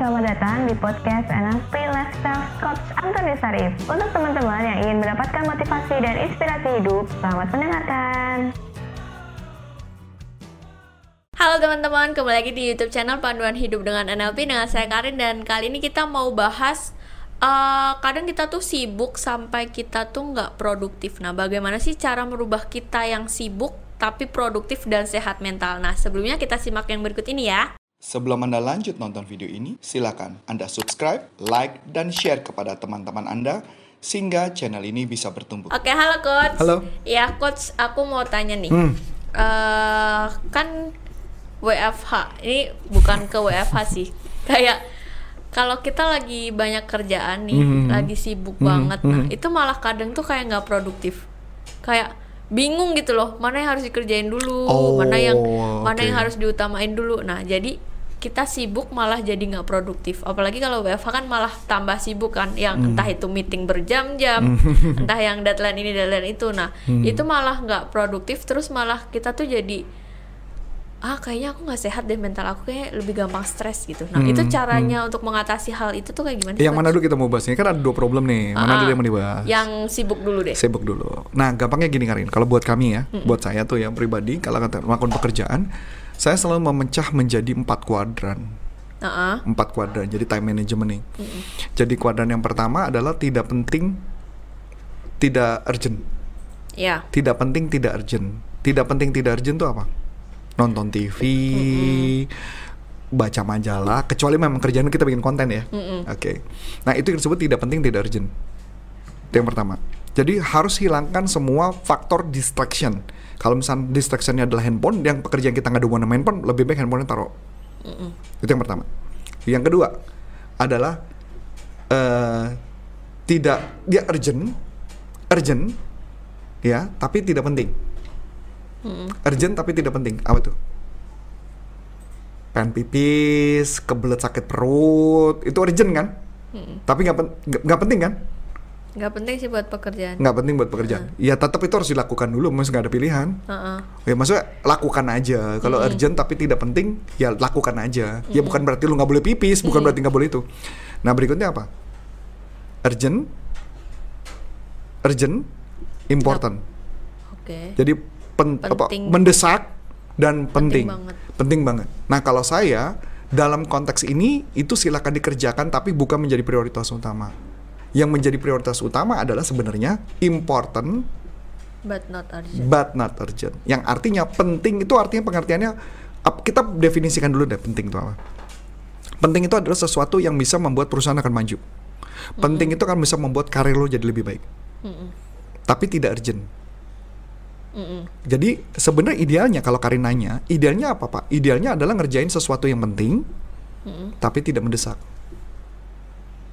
selamat datang di podcast NLP Lifestyle Coach Antoni Sarif. Untuk teman-teman yang ingin mendapatkan motivasi dan inspirasi hidup, selamat mendengarkan. Halo teman-teman, kembali lagi di YouTube channel Panduan Hidup dengan NLP dengan saya Karin dan kali ini kita mau bahas uh, kadang kita tuh sibuk sampai kita tuh nggak produktif. Nah, bagaimana sih cara merubah kita yang sibuk tapi produktif dan sehat mental? Nah, sebelumnya kita simak yang berikut ini ya. Sebelum Anda lanjut nonton video ini, silakan Anda subscribe, like, dan share kepada teman-teman Anda sehingga channel ini bisa bertumbuh. Oke, halo coach. Halo. Ya coach, aku mau tanya nih. Hmm. Eh, kan WFH ini bukan ke WFH sih. Kayak kalau kita lagi banyak kerjaan nih, Mhm. lagi sibuk Mhm, banget, nah mhm. itu malah kadang tuh kayak nggak produktif. Kayak bingung gitu loh, mana yang harus dikerjain dulu, Oh, mana yang mana oke. yang harus diutamain dulu. Nah, jadi kita sibuk malah jadi nggak produktif. Apalagi kalau WFH kan malah tambah sibuk kan, yang Hmm. entah itu meeting berjam-jam, entah yang deadline ini deadline itu. Nah, Hmm. itu malah nggak produktif, terus malah kita tuh jadi ah kayaknya aku nggak sehat deh mental aku kayak lebih gampang stres gitu. Nah, Hmm, itu caranya untuk mengatasi hal itu tuh kayak gimana? sih, Yang mana dulu kita mau bahas ini kan ada dua problem nih. Mana Ah, dulu yang mau dibahas? Yang sibuk dulu deh. Sibuk dulu. Nah, gampangnya gini Karin. Kalau buat kami ya, buat saya tuh yang pribadi, kalau kata melakukan pekerjaan, saya selalu memecah menjadi empat kuadran. Heeh. Empat kuadran. Jadi time management nih. Jadi kuadran yang pertama adalah tidak penting, tidak urgent. Ya. Tidak penting, tidak urgent. Tidak penting, tidak urgent tuh apa? Nonton TV, baca majalah, kecuali memang kerjaan kita bikin konten ya. Oke. Nah, itu disebut tidak penting, tidak urgent. Itu yang pertama. Jadi harus hilangkan semua faktor distraction. Kalau misalnya distractionnya adalah handphone, yang pekerjaan kita nggak ada handphone, lebih baik handphonenya taruh. Itu yang pertama. Yang kedua adalah eh tidak dia urgent, urgent, ya, tapi tidak penting. Urgent tapi tidak penting. Apa tuh? Pengen pipis, kebelet sakit perut, itu urgent kan? Tapi nggak pen- nggak- nggak penting kan? Nggak penting sih buat pekerjaan. Nggak penting buat pekerjaan. Ya tetap itu harus dilakukan dulu, mas nggak ada pilihan. Heeh. Ya maksudnya lakukan aja. Kalau urgent tapi tidak penting, ya lakukan aja. Ya bukan berarti lu nggak boleh pipis, bukan berarti nggak boleh itu. Nah berikutnya apa? Urgent, urgent, important. Oke. Jadi pen- apa, Penting. mendesak dan penting. banget. Penting banget. Nah kalau saya dalam konteks ini itu silakan dikerjakan tapi bukan menjadi prioritas utama. Yang menjadi prioritas utama adalah sebenarnya important But not urgent. but not urgent. Yang artinya penting itu artinya pengertiannya kita definisikan dulu deh penting itu apa. Penting itu adalah sesuatu yang bisa membuat perusahaan akan maju. Penting itu kan bisa membuat karir lo jadi lebih baik. Tapi tidak urgent. Mm-mm. Jadi sebenarnya idealnya kalau Karin nanya, idealnya apa Pak? Idealnya adalah ngerjain sesuatu yang penting, tapi tidak mendesak.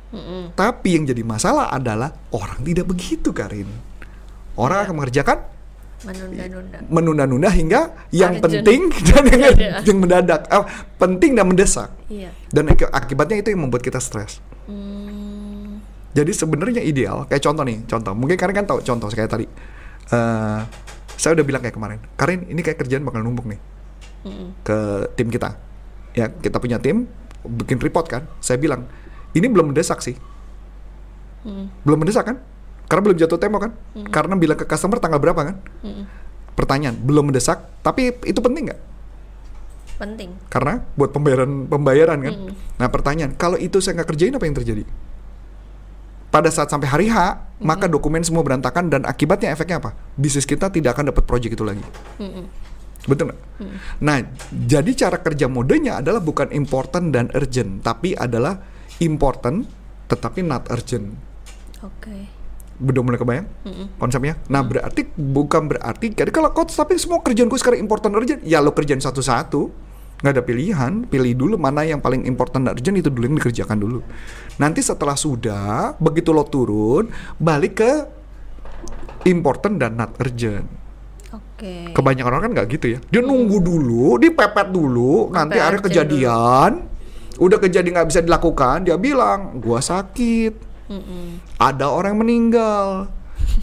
Mm-mm. Tapi yang jadi masalah adalah orang tidak begitu Karin. Orang akan mengerjakan Menunda-nunda. menunda-nunda hingga yang Urgent. penting dan yang, Iya. yang mendadak, Ah, penting dan mendesak. Iya. Dan ak- akibatnya itu yang membuat kita stres. Hmm. Jadi sebenarnya ideal, kayak contoh nih, contoh. Mungkin Karin kan tahu contoh kayak tadi. Eh, saya udah bilang kayak kemarin, Karin ini kayak kerjaan bakal numpuk nih Mm-mm. ke tim kita. Ya kita punya tim, bikin report kan. Saya bilang ini belum mendesak sih, Mm-mm. belum mendesak kan? Karena belum jatuh tempo kan? Karena bilang ke customer tanggal berapa kan? Mm-mm. Pertanyaan, belum mendesak, tapi itu penting nggak? Penting. Karena buat pembayaran pembayaran kan. Nah pertanyaan, kalau itu saya nggak kerjain apa yang terjadi? Pada saat sampai hari H, maka dokumen semua berantakan dan akibatnya efeknya apa? Bisnis kita tidak akan dapat project itu lagi. Mm-mm. Betul nggak? Nah, jadi cara kerja modenya adalah bukan important dan urgent, tapi adalah important tetapi not urgent. Oke. Udah mulai kebayang Mm-mm. konsepnya? Nah, berarti bukan berarti jadi kalau coach tapi semua kerjaan gue sekarang important urgent, ya lo kerjain satu-satu. Nggak ada pilihan, pilih dulu mana yang paling important dan urgent itu dulu yang dikerjakan dulu. Nanti setelah sudah, begitu lo turun, balik ke important dan not urgent. Oke. Kebanyakan orang kan nggak gitu ya. Dia nunggu dulu, dipepet dulu, nanti Sampai urgent kejadian, udah kejadian nggak bisa dilakukan, dia bilang, gua sakit, Mm-mm. ada orang yang meninggal,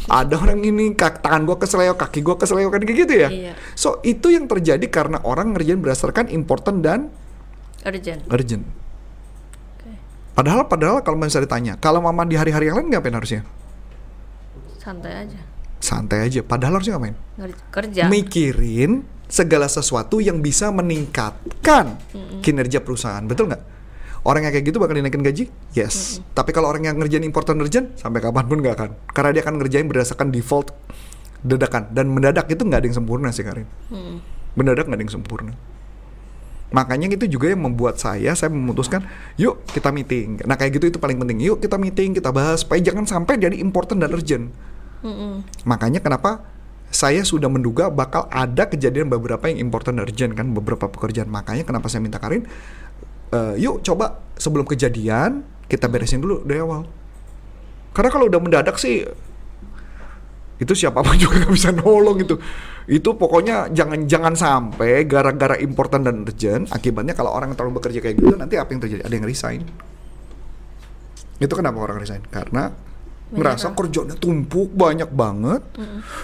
ada orang ini kak, tangan gua keseleo, kaki gua keseleo kan kayak gitu ya. Iya. So itu yang terjadi karena orang ngerjain berdasarkan important dan Urgent. urgent. Padahal padahal kalau misalnya ditanya, kalau mama di hari-hari yang lain ngapain harusnya? santai aja Santai aja. Padahal harusnya ngapain? Kerja Mikirin segala sesuatu yang bisa meningkatkan kinerja perusahaan. Betul nggak? Orang yang kayak gitu bakal dinaikin gaji? Yes. Tapi kalau orang yang ngerjain important urgent, sampai kapan pun nggak akan. Karena dia akan ngerjain berdasarkan default dadakan. Dan mendadak itu nggak ada yang sempurna sih Karin. Mm-mm. Mendadak nggak ada yang sempurna. Makanya itu juga yang membuat saya, saya memutuskan, yuk kita meeting. Nah kayak gitu itu paling penting. Yuk kita meeting, kita bahas, supaya jangan sampai jadi important dan urgent. Mm-mm. Makanya kenapa saya sudah menduga bakal ada kejadian beberapa yang important urgent kan beberapa pekerjaan. Makanya kenapa saya minta Karin, "Eh, yuk coba sebelum kejadian kita beresin dulu dari awal. Karena kalau udah mendadak sih itu siapa pun juga nggak bisa nolong itu. Itu pokoknya jangan jangan sampai gara-gara important dan urgent akibatnya kalau orang terlalu bekerja kayak gitu nanti apa yang terjadi? Ada yang resign. Itu kenapa orang resign? Karena ngerasa kerjanya tumpuk banyak banget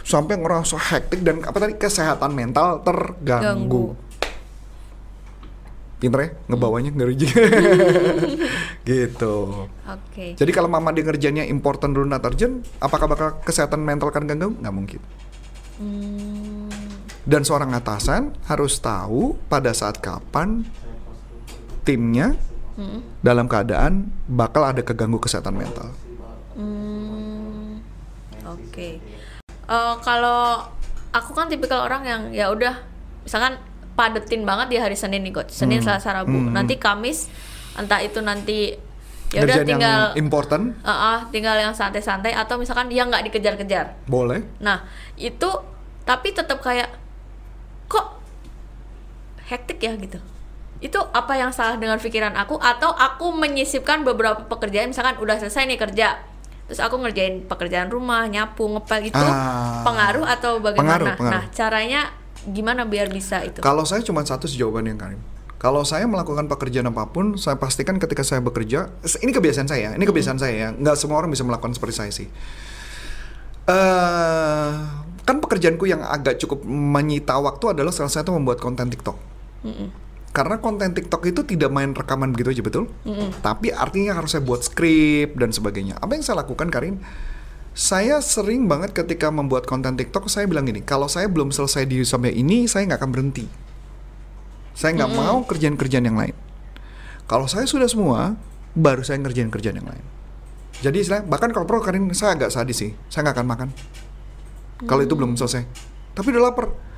sampai ngerasa hektik dan apa tadi kesehatan mental terganggu. Ganggu. Pinter ya ngebawanya juga. gitu. oke Jadi kalau mama dia ngerjainnya important dulu urgent, apakah bakal kesehatan mental kan ganggu? Nggak mungkin. Hmm, Dan seorang atasan harus tahu pada saat kapan timnya mm, dalam keadaan bakal ada keganggu kesehatan mental. Oke Eh, kalau aku kan tipikal orang yang ya udah misalkan padetin banget di hari Senin nih coach Senin Hmm. Selasa Rabu Hmm. nanti Kamis entah itu nanti ya udah tinggal yang important Eh, eh, tinggal yang santai-santai atau misalkan yang nggak dikejar-kejar boleh. Nah, itu tapi tetap kayak kok hektik ya gitu. Itu apa yang salah dengan pikiran aku atau aku menyisipkan beberapa pekerjaan misalkan udah selesai nih kerja. Terus aku ngerjain pekerjaan rumah, nyapu, ngepel itu Ah. pengaruh atau bagaimana? Pengaruh, pengaruh. Nah, caranya gimana biar bisa itu? Kalau saya cuma satu sih jawabannya Karim. Kalau saya melakukan pekerjaan apa pun, saya pastikan ketika saya bekerja, ini kebiasaan saya, ini kebiasaan saya ya, nggak semua orang bisa melakukan seperti saya sih. eh kan pekerjaanku yang agak cukup menyita waktu adalah salah satu membuat konten TikTok. Mm-mm. Karena konten TikTok itu tidak main rekaman begitu aja betul, Mm-mm. tapi artinya harus saya buat skrip dan sebagainya. Apa yang saya lakukan, Karin? Saya sering banget ketika membuat konten TikTok, saya bilang gini, kalau saya belum selesai di sampai ini, saya nggak akan berhenti. Saya nggak mau kerjaan-kerjaan yang lain. Kalau saya sudah semua, baru saya ngerjain kerjaan yang lain. Jadi istilah, bahkan kalau perlu Karin, saya agak sadis sih, saya nggak akan makan. Kalau itu belum selesai. Tapi udah lapar.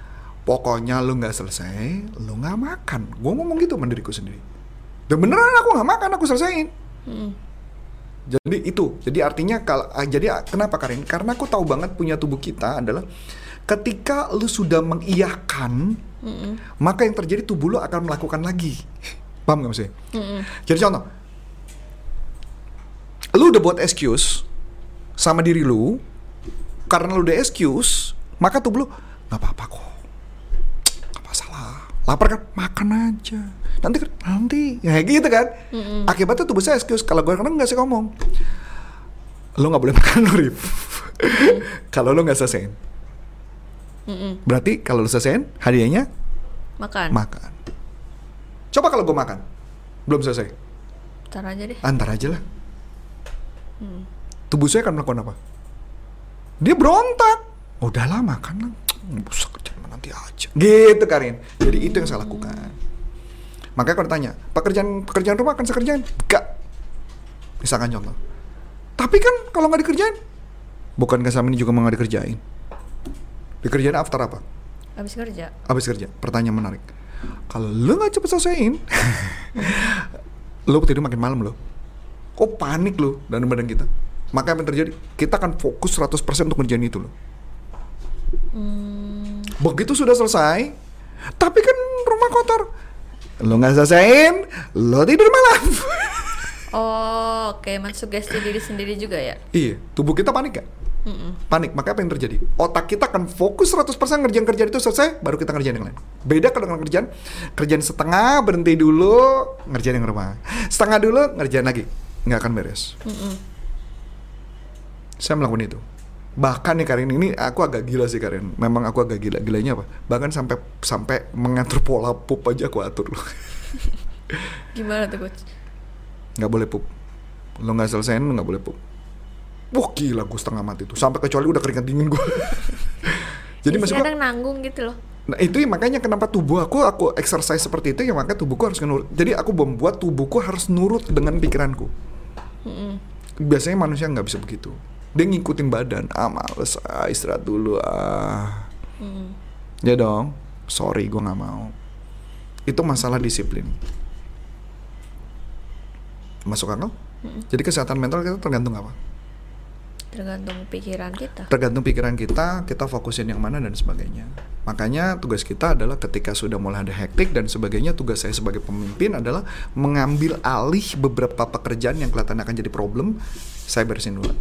Pokoknya lu nggak selesai, lu nggak makan. Gue ngomong gitu sama diriku sendiri. Dan beneran aku nggak makan, aku selesaiin. Mm-mm. Jadi itu, jadi artinya kalau ah, jadi ah, kenapa Karin? Karena aku tahu banget punya tubuh kita adalah ketika lu sudah mengiyakan, Mm-mm. maka yang terjadi tubuh lu akan melakukan lagi. Paham nggak sih? Mm-mm. Jadi contoh, lu udah buat excuse sama diri lu, karena lu udah excuse, maka tubuh lu nggak apa-apa kok. Lapar kan, makan aja. Nanti kan, nanti, ya gitu kan. Mm-mm. Akibatnya tubuh saya excuse. Kalau gue kadang nggak sih ngomong, lu nggak boleh makan lu Rif. kalau lu nggak selesaiin, Mm-mm. berarti kalau lu selesaiin, hadiahnya Makan. makan. Coba kalau gue makan, belum selesai, Ntar aja deh. antar aja lah. Mm. tubuh saya akan melakukan apa? Dia berontak. Udahlah makan lah. Bisa kerja nanti aja. Gitu Karin. Jadi itu yang saya lakukan. Makanya kalau ditanya, pekerjaan pekerjaan rumah akan saya kerjain? Enggak. Misalkan contoh. Tapi kan kalau nggak dikerjain, bukankah sama ini juga nggak dikerjain? Dikerjain after apa? Habis kerja. Habis kerja. Pertanyaan menarik. Kalau lu nggak cepet selesaiin, lu tidur makin malam lo. Kok panik lo dalam badan kita? Maka apa yang terjadi? Kita akan fokus 100% untuk ngerjain itu loh. Hmm. Begitu sudah selesai, tapi kan rumah kotor. Lo nggak selesaiin, lo tidur malam. Oh, oke, mensugesti diri sendiri juga ya. iya, tubuh kita panik gak? Mm-mm. Panik, maka apa yang terjadi? Otak kita akan fokus 100% ngerjain kerjaan itu selesai, baru kita ngerjain yang lain. Beda kalau dengan kerjaan, kerjaan setengah, berhenti dulu, ngerjain yang rumah. Setengah dulu, ngerjain lagi. Nggak akan beres. Mm-mm. Saya melakukan itu. Bahkan nih Karin, ini aku agak gila sih Karin. Memang aku agak gila. Gilanya apa? Bahkan sampai sampai mengatur pola pup aja aku atur loh. Gimana tuh coach? Nggak boleh pup. lo nggak selesaiin lo nggak boleh pup wah gila gue setengah mati tuh sampai kecuali udah keringat dingin gue jadi Jadi masih kadang nanggung gitu loh. Nah itu ya makanya kenapa tubuh aku aku exercise seperti itu ya makanya tubuhku harus nurut. Jadi aku membuat tubuhku harus nurut dengan pikiranku. Biasanya manusia nggak bisa begitu. Dia ngikutin badan. Ah males, ah istirahat dulu. Ah. Ya dong. Sorry, gue nggak mau. Itu masalah disiplin. Masuk akal? Jadi kesehatan mental kita tergantung apa? Tergantung pikiran kita. tergantung pikiran kita, kita fokusin yang mana dan sebagainya. Makanya tugas kita adalah ketika sudah mulai ada hektik dan sebagainya, tugas saya sebagai pemimpin adalah mengambil alih beberapa pekerjaan yang kelihatan akan jadi problem, saya beresin dulu.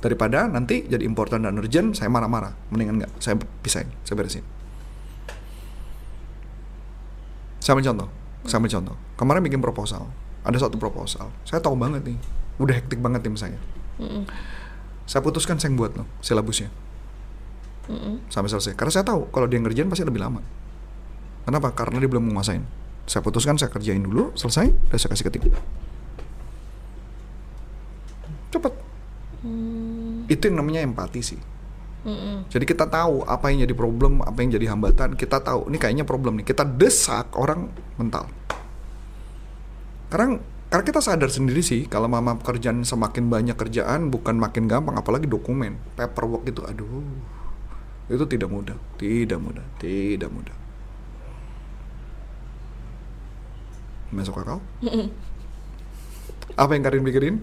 Daripada nanti jadi important dan urgent, saya marah-marah. Mendingan nggak, saya pisahin, saya beresin. Saya ambil contoh, saya ambil contoh. Kemarin bikin proposal, ada satu proposal. Saya tahu banget nih, udah hektik banget tim saya. Saya putuskan saya yang buat loh, silabusnya sampai selesai. Karena saya tahu kalau dia ngerjain pasti lebih lama. Kenapa? Karena dia belum menguasain. Saya putuskan saya kerjain dulu, selesai, udah saya kasih ke tim. Cepet. Itu yang namanya empati sih. Jadi kita tahu apa yang jadi problem, apa yang jadi hambatan. Kita tahu ini kayaknya problem nih. Kita desak orang mental. Karena karena kita sadar sendiri sih kalau mama pekerjaan semakin banyak kerjaan bukan makin gampang apalagi dokumen paperwork itu aduh itu tidak mudah tidak mudah tidak mudah masuk akal apa yang Karin pikirin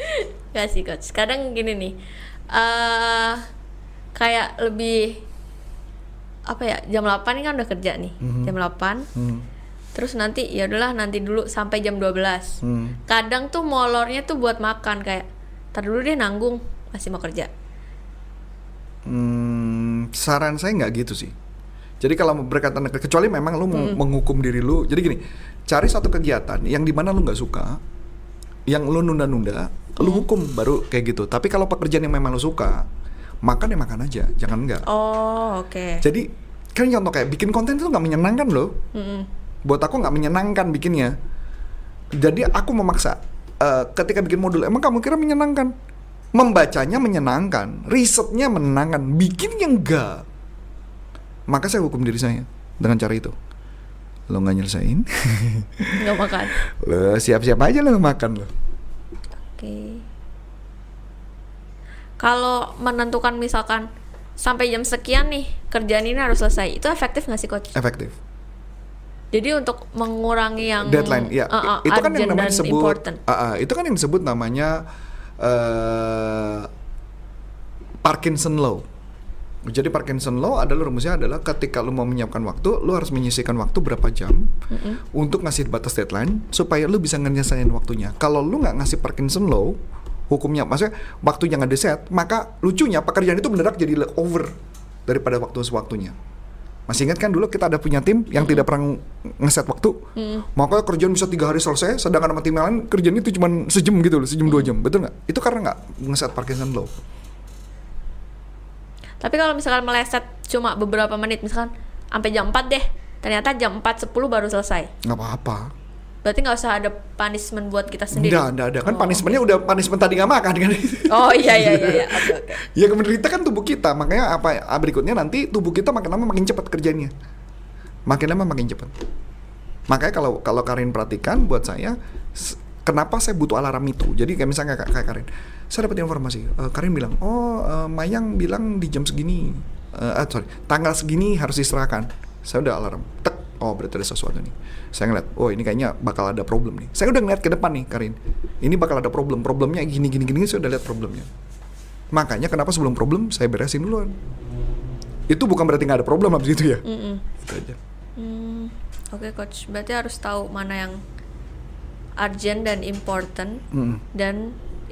Gak sih coach. Kadang gini nih. eh kayak lebih apa ya? Jam 8 ini kan udah kerja nih. Jam 8. hmm. Terus nanti ya udahlah nanti dulu sampai jam 12. Hmm. Kadang tuh molornya tuh buat makan kayak tar dulu deh nanggung masih mau kerja. Hmm, saran saya nggak gitu sih. Jadi kalau berkaitan kecuali memang lu mau menghukum diri lu. Jadi gini, cari satu kegiatan yang di mana lu nggak suka, yang lu nunda-nunda, lu hukum baru kayak gitu. Tapi kalau pekerjaan yang memang lu suka, makan ya makan aja, jangan enggak. Oh, oke. Jadi kan contoh kayak bikin konten itu nggak menyenangkan loh. Mm-mm. Buat aku nggak menyenangkan bikinnya. Jadi aku memaksa. eh, ketika bikin modul, emang kamu kira menyenangkan? Membacanya menyenangkan, risetnya menenangkan, bikinnya enggak. Maka saya hukum diri saya dengan cara itu. Lo nggak nyelesain, Nggak makan. lo siap-siap aja lo makan lo. Oke. Kalau menentukan misalkan sampai jam sekian nih kerjaan ini harus selesai, itu efektif nggak sih coach? Efektif. Jadi untuk mengurangi yang deadline ya uh, uh, itu kan yang namanya disebut important. uh, uh, itu kan yang disebut namanya eh Parkinson law jadi Parkinson law adalah rumusnya adalah ketika lu mau menyiapkan waktu lu harus menyisihkan waktu berapa jam untuk ngasih batas deadline supaya lu bisa nyelesain waktunya. Kalau lu nggak ngasih Parkinson law hukumnya maksudnya waktunya nggak diset maka lucunya pekerjaan itu beneran jadi over daripada waktu sewaktunya. Masih ingat kan dulu kita ada punya tim yang tidak pernah ngeset waktu, makanya kerjaan bisa tiga hari selesai, sedangkan sama tim yang lain kerjaan itu cuma sejam gitu loh, sejam dua jam, betul nggak? Itu karena nggak ngeset Parkinson law. Tapi kalau misalkan meleset cuma beberapa menit, misalkan sampai jam 4 deh, ternyata jam 4.10 baru selesai. Nggak apa-apa. Berarti nggak usah ada punishment buat kita sendiri. Nggak, nggak ada kan Oh, punishmentnya udah punishment tadi nggak makan kan? Oh iya iya iya. iya. Oke oke. ya menderita kan tubuh kita, makanya apa ah, berikutnya nanti tubuh kita makin lama makin cepat kerjanya, makin lama makin cepat. Makanya kalau kalau Karin perhatikan buat saya, kenapa saya butuh alarm itu? Jadi kayak misalnya kayak, kayak Karin, saya dapat informasi, eh, Karin bilang, oh eh, Mayang bilang di jam segini, eh ah, sorry, tanggal segini harus diserahkan. Saya udah alarm, tek, oh berarti ada sesuatu nih. Saya ngeliat, oh ini kayaknya bakal ada problem nih. Saya udah ngeliat ke depan nih, Karin. Ini bakal ada problem, problemnya gini gini gini, saya udah lihat problemnya. Makanya kenapa sebelum problem saya beresin duluan. Itu bukan berarti nggak ada problem habis itu ya. Itu aja. Hmm, Oke coach, berarti harus tahu mana yang urgent dan important Mm. dan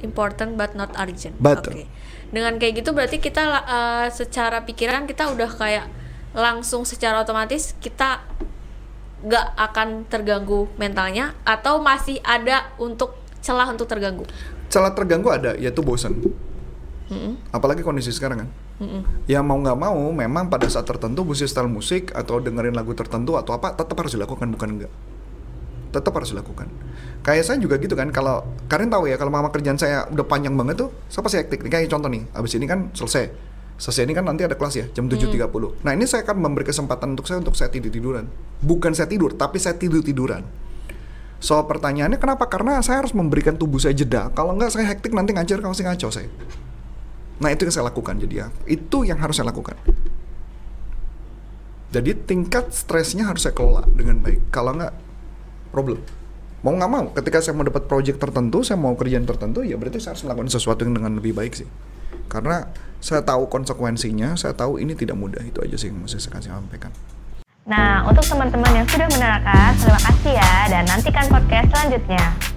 important but not urgent. Betul. Oke. Dengan kayak gitu berarti kita uh, secara pikiran kita udah kayak langsung secara otomatis kita nggak akan terganggu mentalnya atau masih ada untuk celah untuk terganggu. Celah terganggu ada, yaitu bosan. Apalagi kondisi sekarang kan. Ya mau nggak mau, memang pada saat tertentu musik style musik atau dengerin lagu tertentu atau apa tetap harus dilakukan bukan enggak. Tetap harus dilakukan. kayak saya juga gitu kan kalau kalian tahu ya kalau mama kerjaan saya udah panjang banget tuh saya pasti hektik? Kayak contoh nih abis ini kan selesai. Selesai ini kan nanti ada kelas ya jam 7.30 nah ini saya akan memberi kesempatan untuk saya untuk saya tidur tiduran. Bukan saya tidur tapi saya tidur tiduran. So pertanyaannya kenapa? Karena saya harus memberikan tubuh saya jeda. Kalau nggak saya hektik nanti ngajar kalau saya ngaco saya. Nah itu yang saya lakukan. Jadi ya itu yang harus saya lakukan. Jadi tingkat stresnya harus saya kelola dengan baik. Kalau nggak, problem. Mau nggak mau, ketika saya mau dapat project tertentu, saya mau kerjaan tertentu, ya berarti saya harus melakukan sesuatu yang dengan lebih baik sih. Karena saya tahu konsekuensinya, saya tahu ini tidak mudah. Itu aja sih yang mesti saya kasih sampaikan. Nah, untuk teman-teman yang sudah menerangkan, terima kasih ya, dan nantikan podcast selanjutnya.